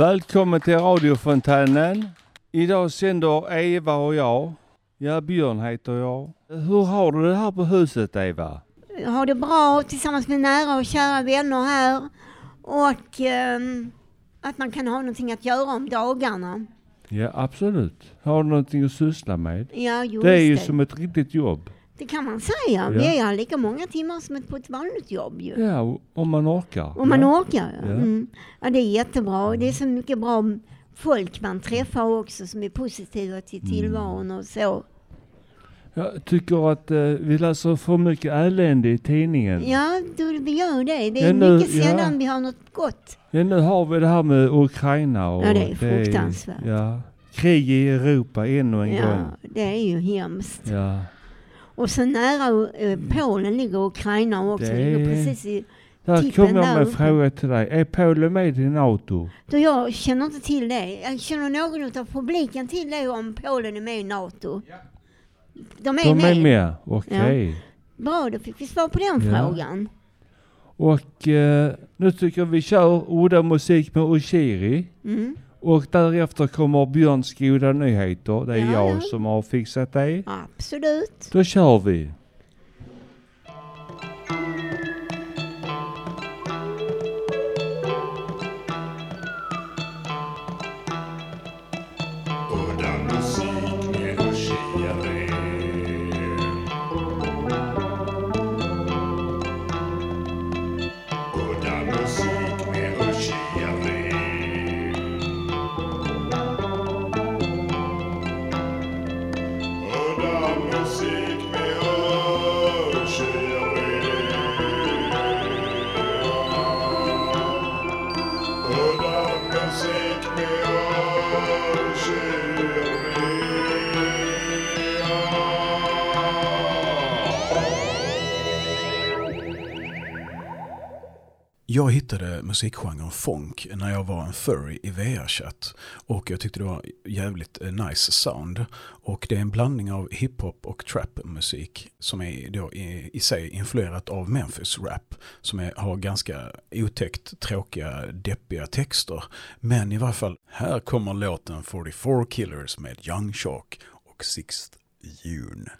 Välkommen till radiofontänen. Idag sänder Eva och jag. Ja, Björn heter jag. Hur har du det här på huset, Eva? Jag har det bra tillsammans med nära och kära vänner här. Och ehm, att man kan ha någonting att göra om dagarna. Ja, absolut. Har du någonting att syssla med? Ja, just Det är ju det. som ett riktigt jobb. Det kan man säga. Vi har lika många timmar som ett på ett vanligt jobb ju. Ja, om man orkar. Om man ja. orkar. Ja. Ja. Mm. ja, det är jättebra. Det är så mycket bra folk man träffar också som är positiva till Mm. tillvaron och så. Jag tycker att eh, vi läser för mycket elände i tidningen. Ja, då, vi gör det. Det är Ja, nu- mycket ja. sällan vi har något gott. Ja, nu har vi det här med Ukraina och Ja, det är fruktansvärt. ja, krig i Europa ännu en Ja, gång. det är ju hemskt. Ja. Och så nära eh, Polen ligger Ukraina också. Det ligger precis i... Där kommer jag med en fråga till dig. Är Polen med i NATO? Då jag känner inte till det. Jag känner någon av publiken till det om Polen är med i NATO. De är De med. är med? Okej. Bra, då fick vi svar på den Ja. frågan. Och eh, nu tycker jag vi kör udda musik med Ushiri. Mm. Och därefter kommer Björns goda nyheter. Det är Ja, jag ja. som har fixat det. Absolut. Då kör vi. Udda Jag hittade musikgenren funk när jag var en furry i VR-chatt och jag tyckte det var jävligt eh, nice sound. Och det är en blandning av hiphop och trap-musik som är då i, i sig influerat av Memphis-rap som är, har ganska otäckt tråkiga, deppiga texter. Men i varje fall, här kommer låten 44 Killers med Young Shark och Sixth June.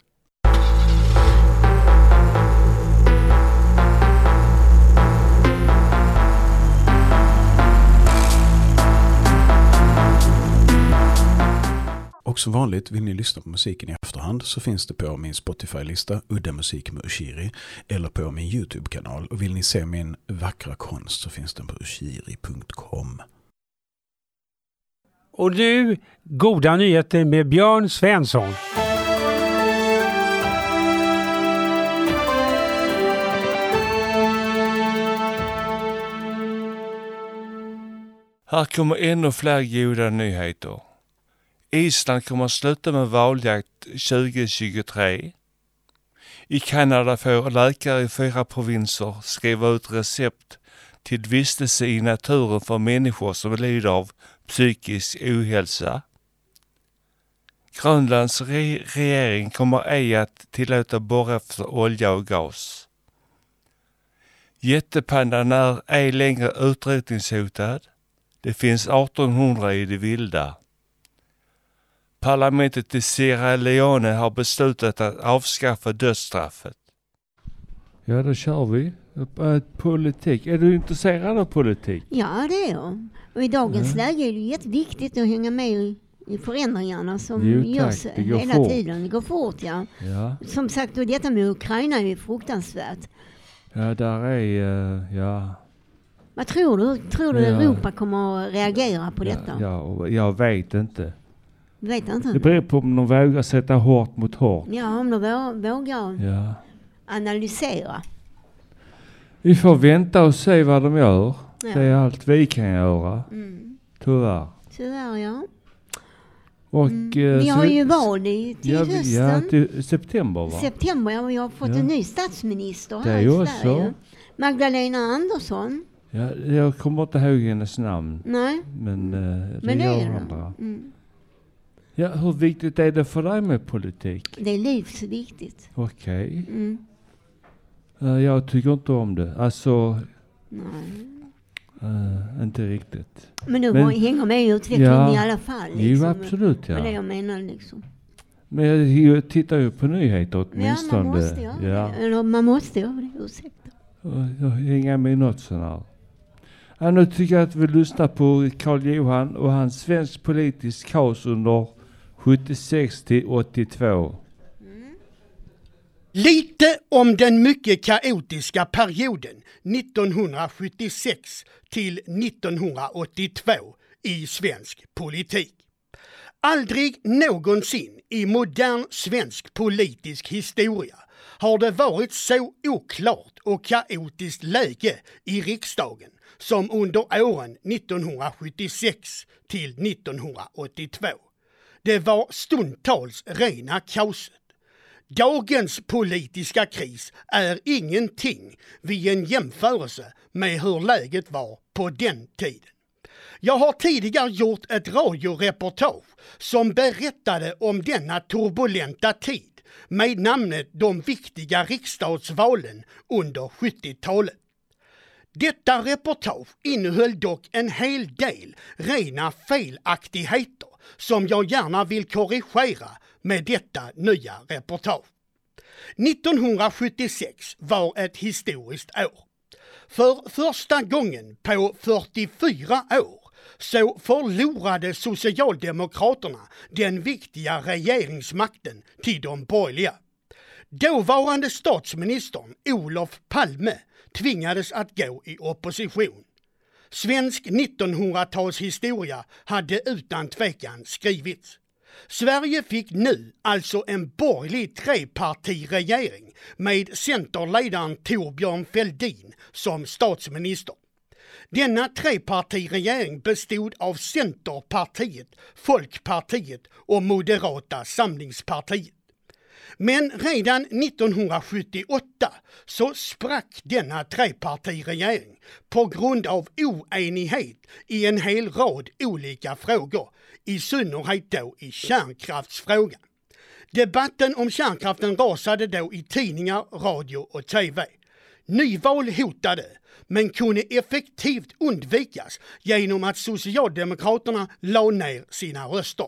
Och som vanligt vill ni lyssna på musiken i efterhand så finns det på min Spotify-lista Udda musik med Ushiri eller på min YouTube-kanal. Och vill ni se min vackra konst så finns den på ushiri.com. Och nu, goda nyheter med Björn Svensson. Här kommer ännu fler goda nyheter. Island kommer att sluta med valjakt 2023. I Kanada får läkare i fyra provinser skriva ut recept till vistelse i naturen för människor som lider av psykisk ohälsa. Grönlands re- regering kommer ej att tillåta borra efter olja och gas. Jättepandan är ej längre utrotningshotad. Det finns 1800 i det vilda. Parlamentet i Sierra Leone har beslutat att avskaffa dödsstraffet. Ja, då kör vi. Äh, Politik. Är du intresserad av politik? Ja, det är jag. Och i dagens Ja. läge är det jätteviktigt att hänga med i, i förändringarna som Jo, tack. görs hela fort. tiden. Det går fort, ja. Ja. Som sagt, och detta med Ukraina är ju fruktansvärt. Ja, där är... eh, ja. Vad tror du? Tror du Ja. Europa kommer att reagera på detta? Ja, och jag vet inte. Vet jag Det inte. beror på om de vågar sätta hårt mot hårt. Ja, om de vå- vågar Ja. analysera. Vi får vänta och se vad de gör. Ja. Det är allt vi kan göra, Mm. tyvärr. Tyvärr, ja. Och, Mm. eh, Vi så har ju val i, till ja, vi- ja, hösten. till september va? September, ja, vi har fått Ja. en ny statsminister Det här är i Sverige. Magdalena Andersson. Ja, jag kommer inte ihåg hennes namn. Nej, Men, eh, det men det gör är andra. Mm. Ja, hur viktigt är det för dig med politik? Det är livsviktigt. Okej. Mm. Eh, jag tycker inte om det. Alltså, Nej. Eh, inte riktigt. Men du Men- hänger med i utvecklingen Ja. i alla fall. Jo, Liksom. absolut Det var det ja. jag menar liksom. Men jag tittar ju på nyheter Ja, åtminstone. man måste göra ja. det. Eller man måste göra det, ursäkta. Jag hänger med något sånt här. Ja, nu tycker jag att vi lyssnar på Karl Johan och hans svensk politisk kaos under 76 till 82. Lite om den mycket kaotiska perioden 1976 till 1982 i svensk politik. Aldrig någonsin i modern svensk politisk historia har det varit så oklart och kaotiskt läge i riksdagen som under åren 1976 till 1982. Det var stundtals rena kaoset. Dagens politiska kris är ingenting vid en jämförelse med hur läget var på den tiden. Jag har tidigare gjort ett radioreportage som berättade om denna turbulenta tid med namnet De viktiga riksdagsvalen under 70-talet. Detta reportage innehöll dock en hel del rena felaktigheter som jag gärna vill korrigera med detta nya reportage. 1976 var ett historiskt år. För första gången på 44 år så förlorade Socialdemokraterna den viktiga regeringsmakten till de borgerliga. Dåvarande statsministern Olof Palme tvingades att gå i opposition. Svensk 1900-talshistoria hade utan tvekan skrivits. Sverige fick nu alltså en borgerlig trepartiregering med centerledaren Torbjörn Fälldin som statsminister. Denna trepartiregering bestod av Centerpartiet, Folkpartiet och Moderata samlingspartiet. Men redan 1978 så sprack denna trepartiregering på grund av oenighet i en hel rad olika frågor, i synnerhet då i kärnkraftsfrågan. Debatten om kärnkraften rasade då i tidningar, radio och TV. Nyval hotade, men kunde effektivt undvikas genom att Socialdemokraterna la ner sina röster.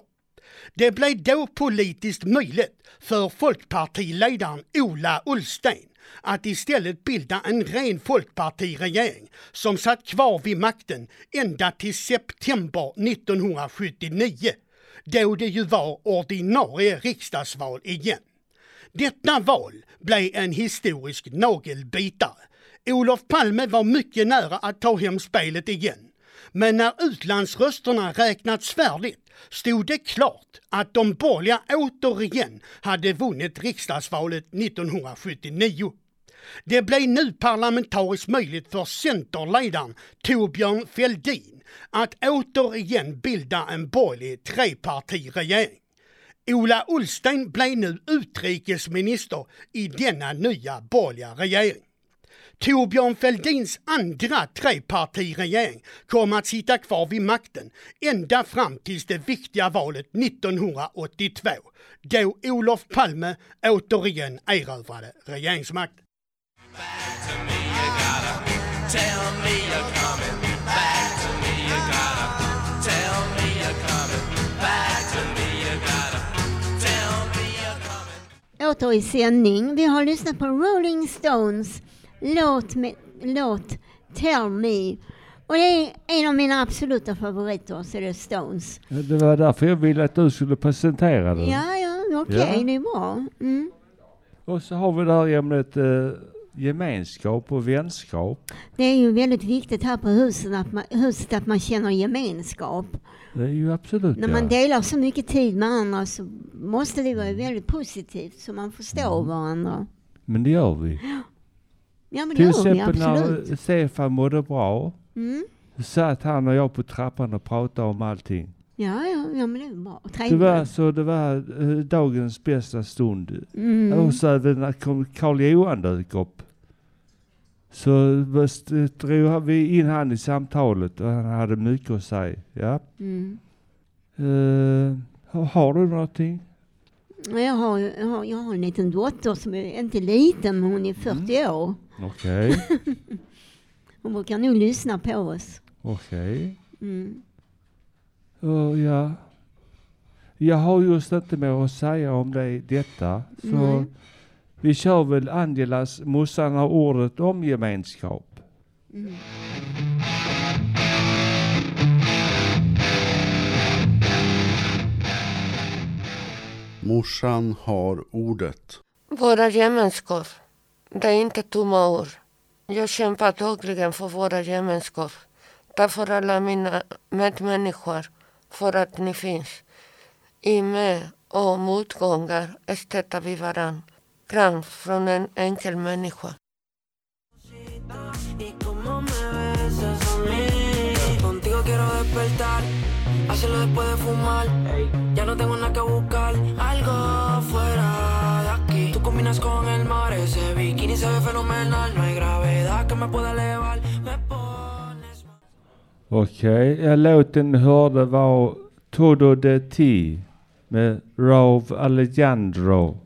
Det blev då politiskt möjligt för folkpartiledaren Ola Ullsten att istället bilda en ren folkpartiregering som satt kvar vid makten ända till september 1979 då det ju var ordinarie riksdagsval igen. Detta val blev en historisk nagelbitare. Olof Palme var mycket nära att ta hem spelet igen. Men när utlandsrösterna räknats färdigt stod det klart att de borgerliga återigen hade vunnit riksdagsvalet 1979. Det blev nu parlamentariskt möjligt för centerledaren Torbjörn Fälldin att återigen bilda en borgerlig trepartiregering. Ola Ullsten blev nu utrikesminister i denna nya borgerliga regering. Torbjörn Fälldins andra trepartiregering kom att sitta kvar vid makten ända fram tills det viktiga valet 1982 då Olof Palme återigen erövrade regeringsmakten. Åter i sändning. Vi har lyssnat på Rolling Stones låt, med, låt Tell Me. Och det är en av mina absoluta favoriter, så det är Stones. Ja, Det var därför jag ville att du skulle presentera den. Ja, ja, okej, Ja. det är bra. Mm. Och så har vi det här ämnet eh, gemenskap och vänskap. Det är ju väldigt viktigt här på huset att man, huset att man känner gemenskap. Det är ju absolut När ja. man delar så mycket tid med andra så måste det vara väldigt positivt så man förstår Mm. varandra. Men det gör vi. Ja men Till exempel när. Stefan mådde bra. Mm. Så satt han och jag på trappan och pratade om allting. Ja, ja, ja men det är bra. Det var så det var eh, dagens bästa stund. Mm. Och så även när kom Karl Johan dök upp. Så drog vi in han i samtalet och han hade mycket att säga. Ja. Mm. Har- har du någonting? Jag, har, jag, har, jag har en liten dotter som är inte liten men hon är 40 Mm. år. Okej. Hon brukar nog lyssna på oss. Okej. Mm. Och ja. Jag har just inte mer att säga om det, detta. Så Nej. vi kör väl Angelas Morsan har ordet om gemenskap. Mm. Morsan har ordet. Våra gemenskap. Det är inte tomma ord. Jag kämpar dagligen för våra gemenskap. Tack för alla mina medmänniskor, för att ni finns. I med och motgångar stöttar vi varann. Kram från en enkel människa. Hacerlo después de fumar Ya no tengo nada que buscar Algo fuera combinas con el mar. Ese bikini se ve fenomenal. No hay gravedad que me pueda elevar. Me pones Okej, ja, låten ni hörde var Todo de Ti med Rav Alejandro.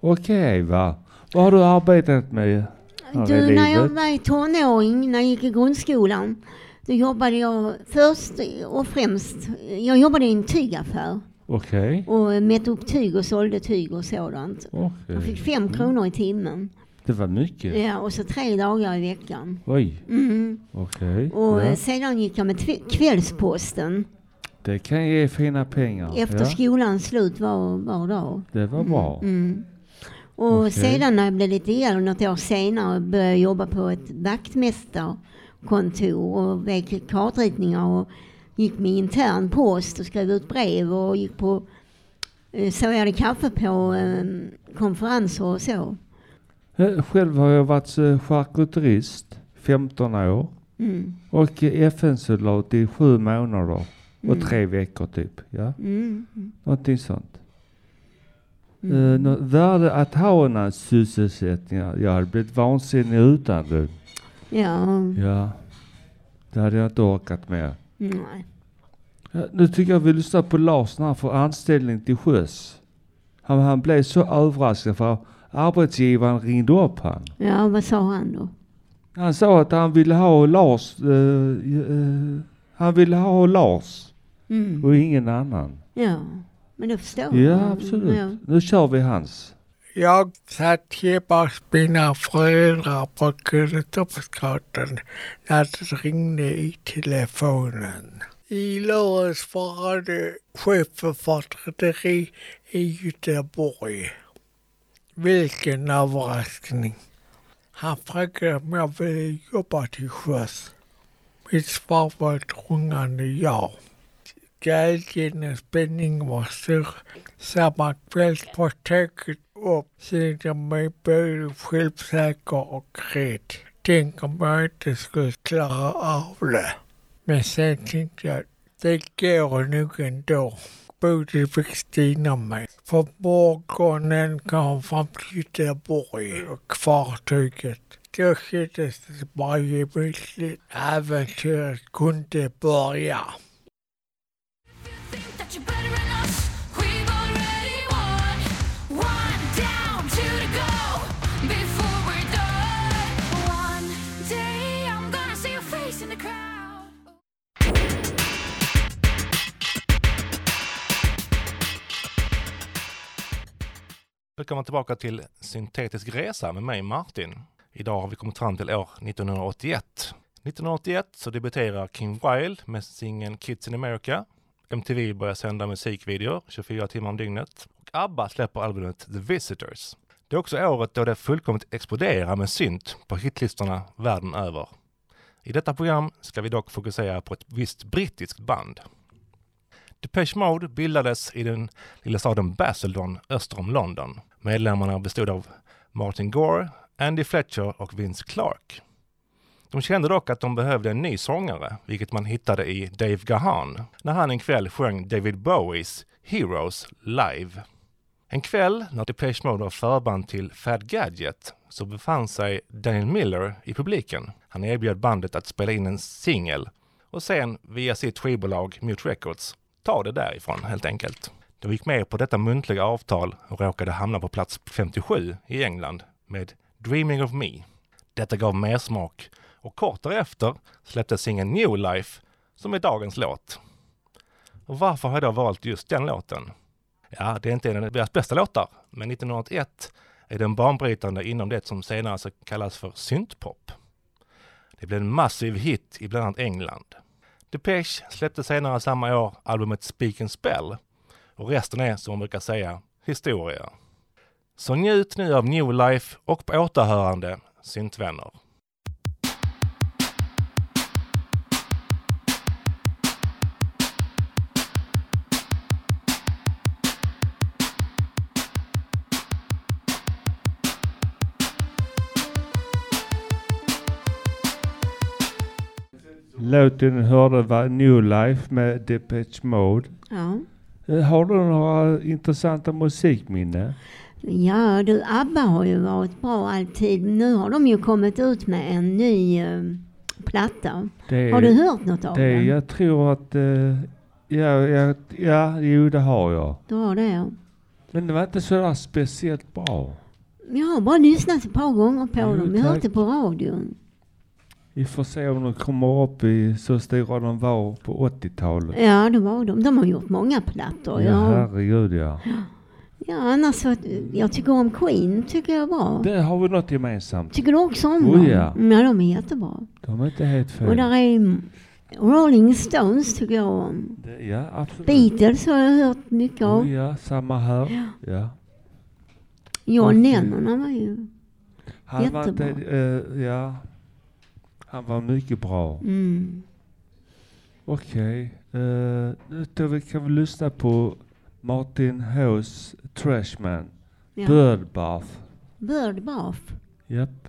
Okej va. Vad har du arbetat med Du, när jag var tonåring, när jag gick i grundskolan, då jobbade jag först och främst, jag jobbade i en tygaffär Okej. och mätte upp tyg och sålde tyg och sådant. Jag Okej. fick fem kronor i timmen. Det var mycket. Ja, och så tre dagar i veckan. Oj, Mm. okej. Och Ja. eh, sedan gick jag med Kvällsposten Det kan ge fina pengar. efter ja. skolans slut var, var dag. Det var bra. Mm. Och Okej. sedan när jag blev lite äldre, något år senare, började jag jobba på ett vaktmästarkontor och vek kartritningar och gick med intern post och skrev ut brev och gick på eh, serverade kaffe på eh, konferenser och så. Eh, Själv har jag varit eh, charkuterist 15 år Mm. och FN-soldat i sju månader och Mm. tre veckor typ. Ja, Mm. någonting sånt. Mm. Nå- värde att ha en annan sysselsättning. Jag hade blivit vansinnig utan det. Ja, Ja, det hade jag inte orkat med. Nej. Ja, nu tycker jag vi lyssnar på Lars när han får anställning till sjöss. Han, han blev så överraskad för arbetsgivaren ringde upp han. Ja, vad sa han då? Han sa att han ville ha Lars, eh, eh, han ville ha Lars Mm. och ingen annan. Ja, men det förstår jag. Ja, absolut. Ja. Nu kör vi hans. Jag satt hemma hos mina föräldrar på Kulturhuvudstaden när det ringde i telefonen. I lördags svarade chefen för ett rederi i Göteborg. Vilken överraskning. Han frågade om jag ville jobba till sjöss. Mitt svar var ett rungande ja. Glädjen och spänningen var stor. Samma kväll på tåget upp kände jag mig både självsäker och rädd. Tänk om jag inte skulle klara av det. Men sen tänkte jag, det går nog ändå. Bodil fick stina mig. För morgonen kom fram till Göteborg och fartyget. Då kändes det bara gemytligt. Äventyret kunde börja. Välkommen tillbaka till Syntetisk resa med mig Martin. Idag har vi kommit fram till år 1981. 1981 så debuterar King Wild med singeln Kids in America. MTV börjar sända musikvideor 24 timmar om dygnet. Och ABBA släpper albumet The Visitors. Det är också året då det fullkomligt exploderar med synt på hitlistorna världen över. I detta program ska vi dock fokusera på ett visst brittiskt band. Depeche Mode bildades i den lilla staden Basildon öster om London. Medlemmarna bestod av Martin Gore, Andy Fletcher och Vince Clarke. De kände dock att de behövde en ny sångare, vilket man hittade i Dave Gahan, när han en kväll sjöng David Bowies Heroes live. En kväll när Depeche Mode var förband till Fad Gadget så befann sig Daniel Miller i publiken. Han erbjöd bandet att spela in en singel och sen via sitt skivbolag Mute Records ta det därifrån helt enkelt. De gick med på detta muntliga avtal och råkade hamna på plats 57 i England med Dreaming of Me. Detta gav mer smak Och kort därefter släpptes singeln New Life som är dagens låt. Och varför har jag då valt just den låten? Ja, det är inte en av deras bästa låtar, men 1981 är den banbrytande inom det som senare så kallas för syntpop. Det blev en massiv hit i bland annat England. Depeche släppte senare samma år albumet Speak and Spell och resten är, som man brukar säga, historia. Så njut nu av New Life och på återhörande, syntvänner. Låten ni hörde var New Life med Depeche Mode. Ja. Eh, Har du några intressanta musikminnen? Ja du, ABBA har ju varit bra alltid. Nu har de ju kommit ut med en ny eh, platta. Det Har du hört något av det, den? Jag tror att... eh, ja, ja, ja, jo det har jag. Du har det ja. Men det var inte sådär speciellt bra. Jag har bara lyssnat ett par gånger på Jo, dem. Jag har hört det på radion. Vi får se om de kommer upp i så stora de var på 80-talet. Ja, det var de. De har gjort många plattor. Ja, Ja, herregud ja. ja annars så, jag tycker om Queen, tycker jag bra. Det har vi något gemensamt. Tycker du också om Oh, dem? ja. Ja, de är jättebra. De är inte helt fel. Och där är Rolling Stones tycker jag om. Det- Ja, absolut. Beatles har jag hört mycket av. Oh, ja, samma här. Ja. John Och- Lennon var ju Han var jättebra. inte, eh, ja. Han var mycket bra. Mm. Okej. eh, nu tar vi, kan vi lyssna på Martin Hos Trashman. Ja. Birdbath. Bird Bath. Japp.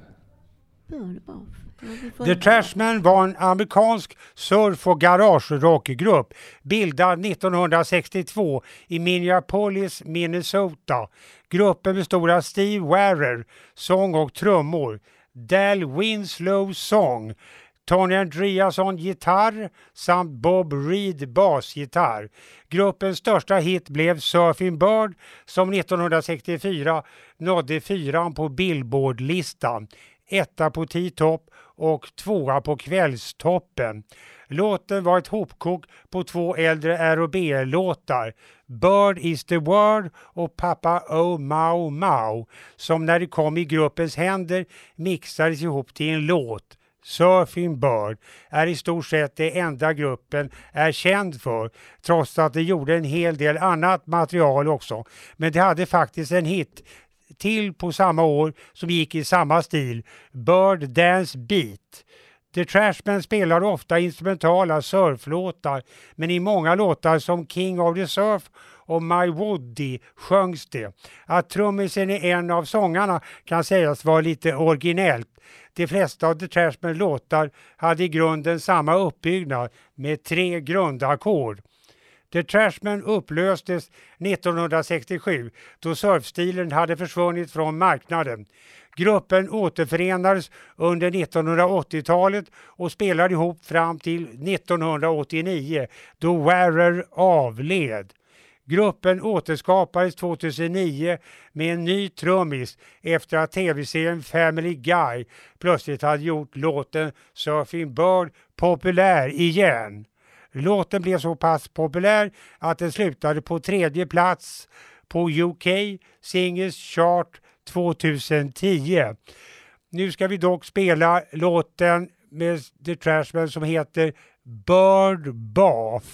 The Trashmen var en amerikansk surf och garagerockgrupp bildad 1962 i Minneapolis, Minnesota. Gruppen bestod av Steve Warrer, sång och trummor, Dal Winslow, sång, Tony Andreasson gitarr samt Bob Reed basgitarr. Gruppens största hit blev Surfing Bird som 1964 nådde fyran på Billboardlistan, etta på T-top och tvåa på Kvällstoppen. Låten var ett hopkok på två äldre R&B-låtar, Bird is the word och Papa Oh Mau Mau, som när det kom i gruppens händer mixades ihop till en låt. Surfing Bird är i stort sett det enda gruppen är känd för, trots att de gjorde en hel del annat material också. Men de hade faktiskt en hit till på samma år som gick i samma stil, Bird Dance Beat. The Trashmen spelar ofta instrumentala surflåtar, men i många låtar som King of the Surf och My Woody sjöngs det. Att trummisen är en av sångarna kan sägas vara lite originellt. De flesta av The Trashmen låtar hade i grunden samma uppbyggnad med tre grundackord. The Trashmen upplöstes 1967 då surfstilen hade försvunnit från marknaden. Gruppen återförenades under 1980-talet och spelade ihop fram till 1989 då Warrer avled. Gruppen återskapades 2009 med en ny trummis efter att tv-serien Family Guy plötsligt hade gjort låten Surfing Bird populär igen. Låten blev så pass populär att den slutade på tredje plats på UK Singles Chart 2010. Nu ska vi dock spela låten med The Trashmen som heter Bird Bath.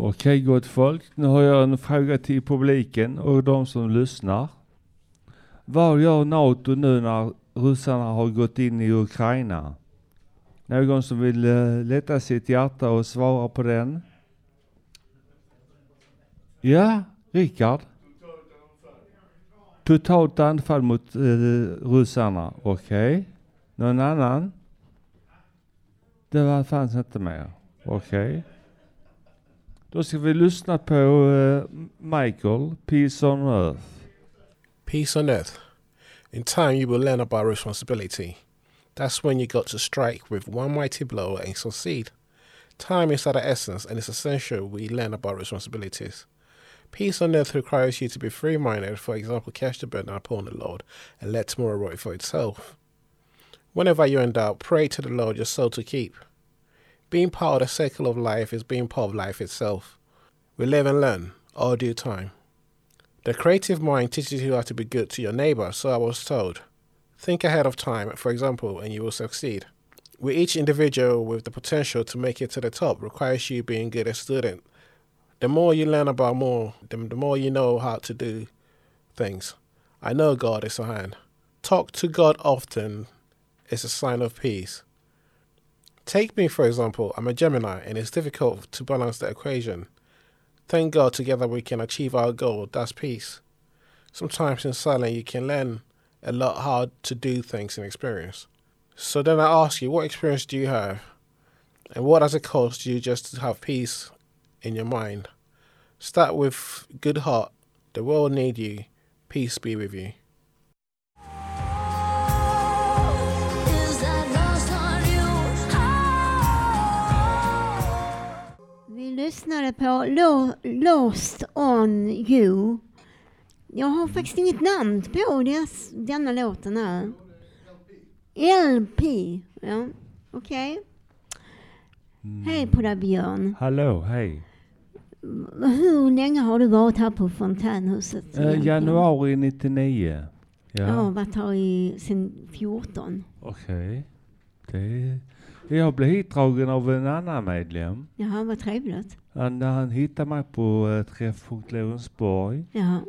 Okej gott folk, nu har jag en fråga till publiken och de som lyssnar. Vad gör NATO nu när ryssarna har gått in i Ukraina? Någon som vill eh, uh, lätta sitt hjärta och svara på den? Ja, Rickard? Totalt anfall mot uh, ryssarna, okej. Någon annan? Det var, fanns inte mer, okej. Då ska vi lyssna på eh, Michael, Peace on Earth. Peace on earth. In time, you will learn about responsibility. That's when you got to strike with one mighty blow and succeed. Time is of the essence and it's essential we learn about responsibilities. Peace on earth requires you to be free minded, for example, cast the burden upon the Lord and let tomorrow write for itself. Whenever you're in doubt, pray to the Lord your soul to keep. Being part of the circle of life is being part of life itself. We live and learn, all due time. The creative mind teaches you how to be good to your neighbor, so I was told. Think ahead of time, for example, and you will succeed. With each individual with the potential to make it to the top requires you being good a student. The more you learn about more, the, the more you know how to do things. I know God is a hand. Talk to God often is a sign of peace. Take me, for example, I'm a Gemini and it's difficult to balance the equation. Thank God together we can achieve our goal, that's peace. Sometimes in silence you can learn a lot hard to do things in experience. So then I ask you, what experience do you have? And what does it cost you just to have peace in your mind? Start with good heart. The world need you. Peace be with you. Vi Lost on you. Jag har faktiskt inget namn på dess, denna låten här. LP. Ja, okej. Hej på dig Björn. Hallå, hej. Hur länge har du varit här på Fontänhuset? Eh, januari 99. Ja, Jag har varit här i, sen 14. okej. Det Jag blev hitdragen av en annan medlem. Jaha, vad trevligt. Han, han hittade mig på Träffpunkt Lorensborg. Ja.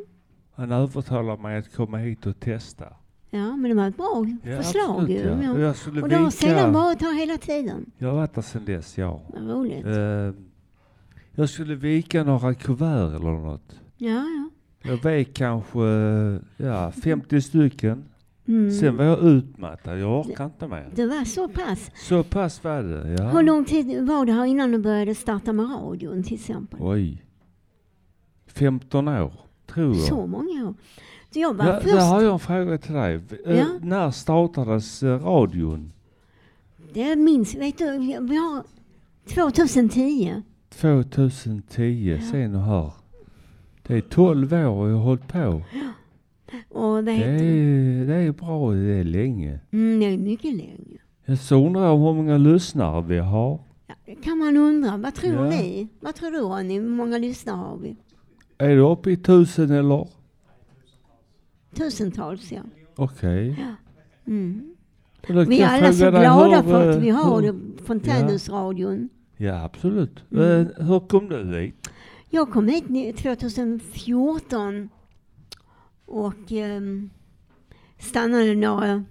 Han övertalade mig att komma hit och testa. Ja, men det var ett bra Ja, förslag absolut, ju. ja. Och jag skulle Och du har sedan varit här hela tiden. Jag har varit där sedan dess, ja. Vad roligt. Eh, jag skulle vika några kuvert eller något. Ja, ja. Jag vek kanske ja, 50 stycken. Mm. Sen var jag utmattad. Jag orkar inte mer. Det var så pass. Så pass var det, ja. Hur lång tid var det här innan du började starta med radion till exempel? Oj. 15 år, tror jag. Så många år. Så jag var Ja, först... där har jag en fråga till dig. Eh, Ja. När startades eh, radion? Det minns, vet du, vi har 2010. 2010, se nu här. Det är 12 år jag har hållit på. Och Det heter det? är, det är bra, det är länge. Mm, det är mycket länge. Jag så undrar jag hur många lyssnare vi har. Det kan man undra. Vad tror Ja. ni? Vad tror du Ronny? Hur många lyssnare har vi? Är det uppe i tusen eller? Tusentals ja. Okej. Mm. Och då Vi är alla så glada hur, för att eh, vi har hur- det- Fontänhusradion. Ja, absolut. Mm. Eh, hur kom du dit? Jag kom hit ni- 2014 och ehm, stannade några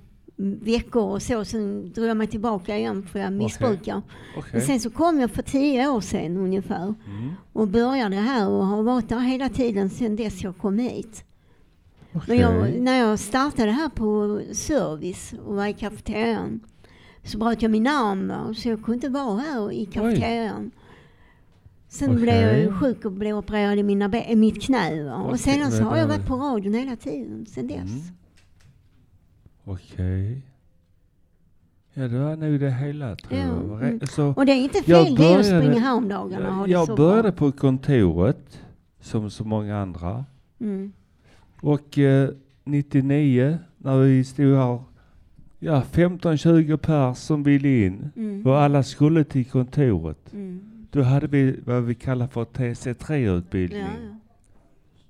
veckor och så. Sen drog jag mig tillbaka igen för jag missbrukar. Okej. Men sen så kom jag för tio år sedan ungefär Mm. och började här och har varit där hela tiden sedan dess jag kom hit. Men Okej. jag, när jag startade här på service och var i kafeterian så bröt jag min arm så jag kunde inte vara här i kafeterian. Sen Okej. blev jag sjuk och blev opererad i, mina mitt knä. Och sedan så har jag men- varit på radion hela tiden sen dess. Mm. Okej. Ja, det var nog det hela tror Ja, jag. Mm. Så Och det är inte jag fel det att springa här om dagarna och ha det Jag så började på kontoret, som så många andra. Mm. Och eh, 99, när vi stod här, ja 15-20 pers som ville in. Mm. Och alla skulle till kontoret. Mm. Då hade vi vad vi kallar för TC3-utbildning. Ja, ja.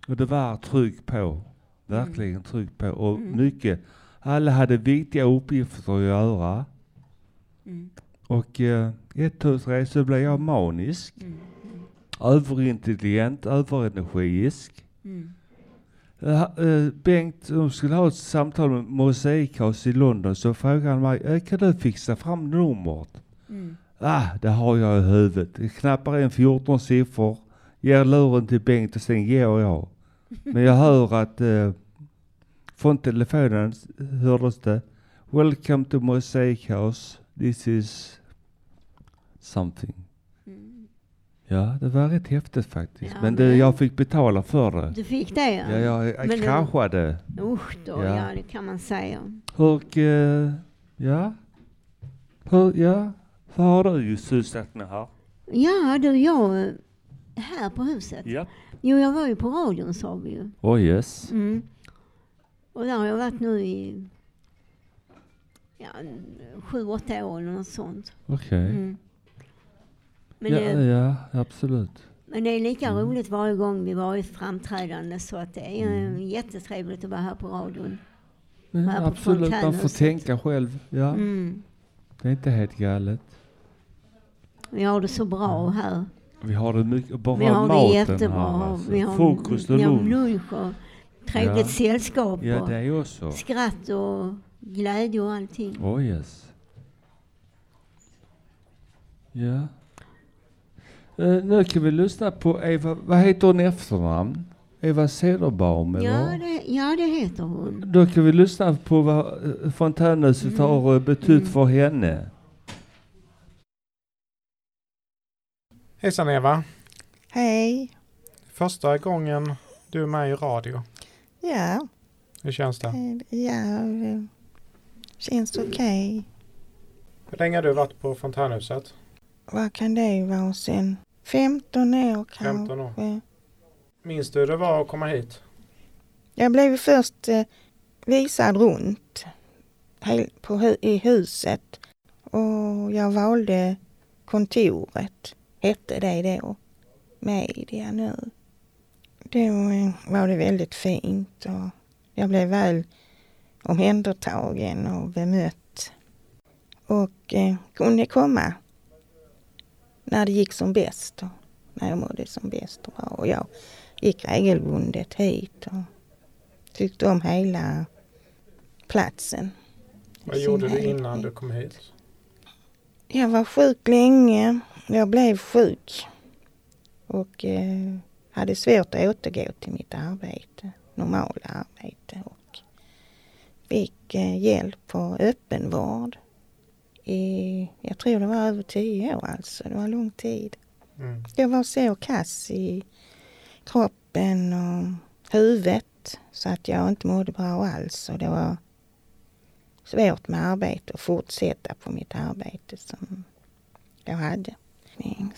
Och det var tryck på. Verkligen tryck på. Och Mm. mycket. Alla hade viktiga uppgifter att göra. Mm. Och eh, ett, så blev jag manisk. Mm. Överintelligent, överenergisk. Mm. Uh, Bengt, de skulle ha ett samtal med Mosaikhouse i London, så frågade han mig, "Eh, kan du fixa fram numret? Mm. Ah, det har jag i huvudet. Jag knappar in 14 siffror, ger luren till Bengt och sen går jag. Men jag hör att uh, från telefonen hördes det, Welcome to Mosaic House. This is something. Mm. Ja, det var rätt häftigt faktiskt. Ja, men det, men- jag fick betala för det. Du fick det ja? Ja, jag, jag Men kraschade. Usch då, Ja. ja. det kan man säga. Och, eh, ja. Hur, ja. Vad har du sysslat med här? Ja du, jag... Här på huset? Ja. Jo, jag var ju på radion sa vi ju. Oh yes. Mm. Och där har jag varit nu i ja, sju, åtta år eller något sånt. Okej. Mm. Men, Ja, det, ja, absolut. men det är lika Mm. roligt varje gång vi var i framträdande så att det är Mm. jättetrevligt att vara här på radion. Ja, Här absolut, man får tänka själv. Ja. Mm. Det är inte helt galet. Vi har det så bra här. Vi har det mycket, bara Vi har det maten jättebra. här alltså. Vi har, Frukost och vi har lunch. lunch och trevligt Ja. sällskap. Ja, och det är också. Skratt och glädje och allting. Oh yes. Ja. Eh, nu kan vi lyssna på Eva, vad heter hon efternamn? Eva Cederbaum eller? Ja det, ja, det heter hon. Då kan vi lyssna på vad eh, fontänhuset Mm. har eh, betytt för henne. Hejsan Eva. Hej. Första gången du är med i radio. Ja, Hur känns det? eh, ja, det känns okej. Hur länge har du varit på fontänhuset? Vad kan det vara sen? 15 år kanske. 15 år. Minns du hur det var att komma hit? Jag blev först eh, visad runt på i huset och jag valde kontoret, hette det då, media nu. Då var det väldigt fint och jag blev väl omhändertagen och bemött och eh, kunde komma när det gick som bäst och när jag mådde som bäst och jag gick regelbundet hit och tyckte om hela platsen. Vad gjorde du innan du kom hit? Jag var sjuk länge. Jag blev sjuk och eh, hade svårt att återgå till mitt arbete, normala arbete och fick eh, hjälp på öppenvård i, jag tror det var över tio år alltså, det var lång tid. Mm. Jag var så kass i kroppen och huvudet så att jag inte mådde bra alls och det var svårt med arbete och fortsätta på mitt arbete som jag hade.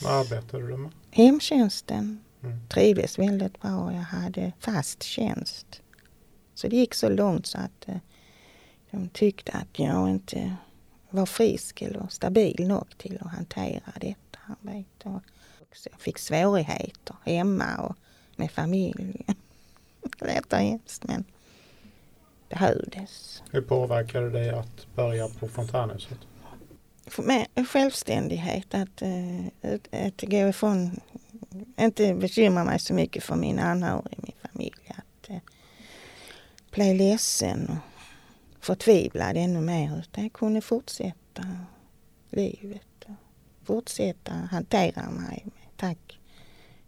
Vad arbetade du med? Hemtjänsten Mm. trivdes väldigt bra. Jag hade fast tjänst. Så det gick så långt så att eh, de tyckte att jag inte var frisk eller stabil nog till att hantera detta arbete. Och så jag fick svårigheter hemma och med familjen. Det lät hemskt men behövdes. Hur påverkade det att börja på fontänhuset? Mig, självständighet, att, eh, att, att gå ifrån, inte bekymra mig så mycket för mina anhöriga i min familj. Att eh, bli ledsen och förtvivlad ännu mer. Utan jag kunde fortsätta livet och fortsätta hantera mig med tack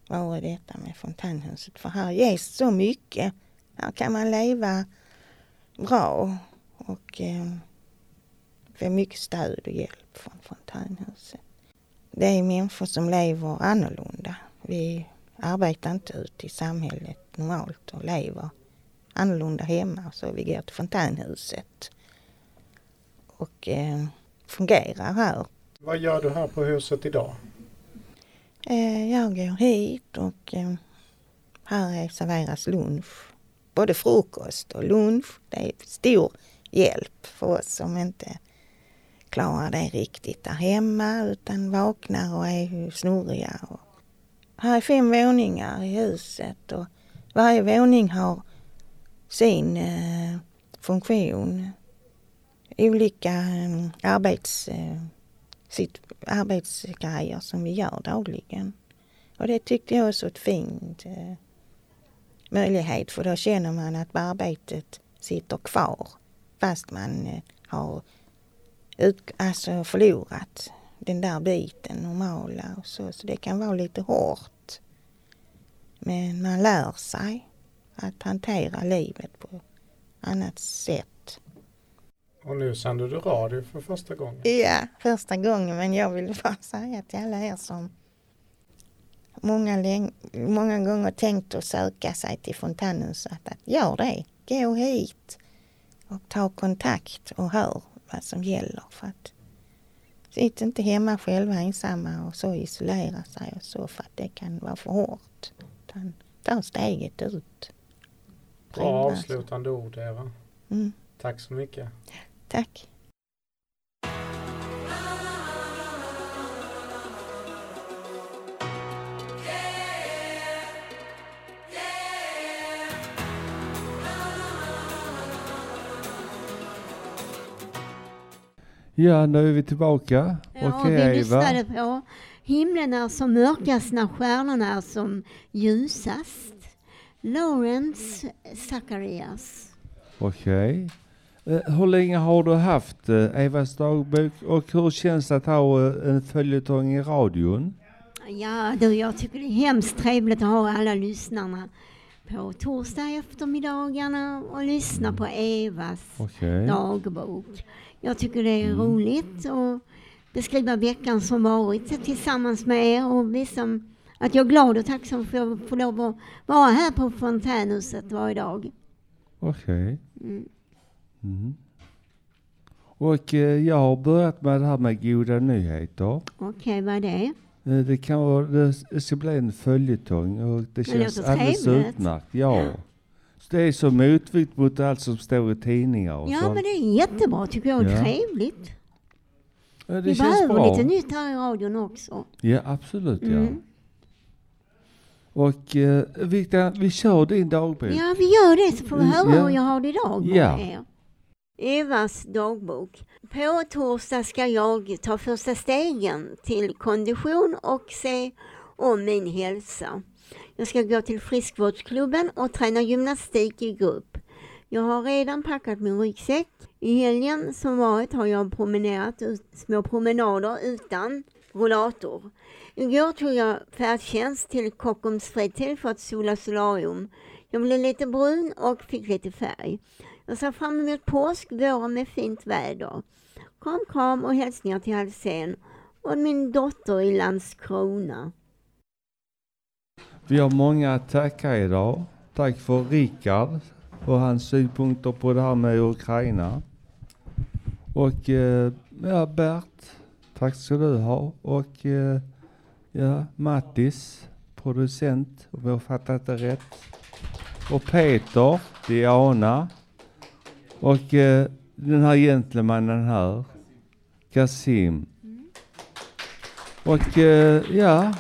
vare detta med fontänhuset. För här ges så mycket. Här kan man leva bra och eh, få mycket stöd och hjälp från fontänhuset. Det är människor som lever annorlunda. Vi arbetar inte ute i samhället normalt och lever annorlunda hemma. Så vi går till fontänhuset och eh, fungerar här. Vad gör du här på huset idag? Eh, jag går hit och eh, här är- serveras lunch. Både frukost och lunch. Det är stor hjälp för oss som inte klarar det riktigt där hemma utan vaknar och är snurriga. Och här är fem våningar i huset och varje våning har sin eh, funktion. Olika eh, arbets, eh, sitt, arbetsgrejer som vi gör dagligen. Och det tyckte jag var så ett fint eh, möjlighet för då känner man att arbetet sitter kvar fast man eh, har ut, alltså förlorat den där biten normala och så. Så det kan vara lite hårt. Men man lär sig att hantera livet på annat sätt. Och nu sänder du radio för första gången. Ja, första gången. Men jag vill bara säga till alla er som många, många gånger tänkt att söka sig till fontänhuset att gör det. Gå hit och ta kontakt och hör vad som gäller. För att sitt inte hemma själva ensamma och så isolera sig och så för att det kan vara för hårt. Utan ta steget ut. Bra avslutande ord Eva. Mm. Tack så mycket. Tack. Ja, nu är vi tillbaka. Ja, Okej, vi Eva. lyssnade på Himlen är som mörkast när stjärnorna är som ljusast. Lawrence Zacharias. Okej. Eh, hur länge har du haft eh, Evas dagbok och hur känns det att ha eh, en följetong i radion? Ja du, jag tycker det är hemskt trevligt att ha alla lyssnarna på torsdag eftermiddagarna och lyssna på Evas Okej. dagbok. Jag tycker det är Mm. roligt att beskriva veckan som varit tillsammans med er och visa att jag är glad och tacksam för att få lov att vara här på Fontänhuset varje dag. Okej. Mm. Mm. Och eh, jag har börjat med det här med goda nyheter. Okej, vad är det? Eh, Det kan vara, det ska bli en följetong och det känns låter alldeles utmärkt. Ja. Det är så motvikt mot allt som står i tidningar och Ja, sånt. men det är jättebra tycker jag. Ja. Trevligt. Ja, det Vi känns behöver bra. lite nytt här i radion också. Ja, absolut ja. Mm. Och eh, Victor, vi kör din dagbok. Ja, vi gör det så får vi Mm, höra ja. hur jag har det idag med Ja. er. Evas dagbok. På torsdag ska jag ta första stegen till kondition och se om min hälsa. Jag ska gå till friskvårdsklubben och träna gymnastik i grupp. Jag har redan packat min ryggsäck. I helgen som varit har jag promenerat ut, små promenader utan rollator. Igår tog jag färdtjänst till Kockums fritid för att sola solarium. Jag blev lite brun och fick lite färg. Jag ser fram emot påsk, våren med fint väder. Kram, kram och hälsningar till Halsén och min dotter i Landskrona. Vi har många att tacka idag. Tack för Rickard och hans synpunkter på det här med Ukraina. Och eh, ja, Bert, tack ska du ha. Och eh, ja, Mattis, producent, om jag fattat det rätt. Och Peter, Diana. Och eh, den här gentlemannen här, Kasim. Och eh, ja,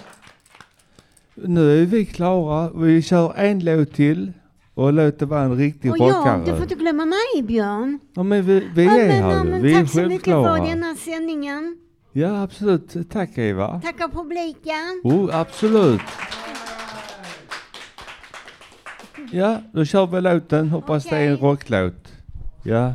nu är vi klara. Vi kör en låt till och låt det vara en riktig Och rockare. du får inte glömma mig Björn. Ja men vi, vi Ja, är men, här ja, men Vi är Tack så mycket för självklara. denna sändningen. Ja absolut. Tack Eva. Tackar publiken. Oh, absolut. Ja, då kör vi låten. Hoppas det är en rocklåt. Ja.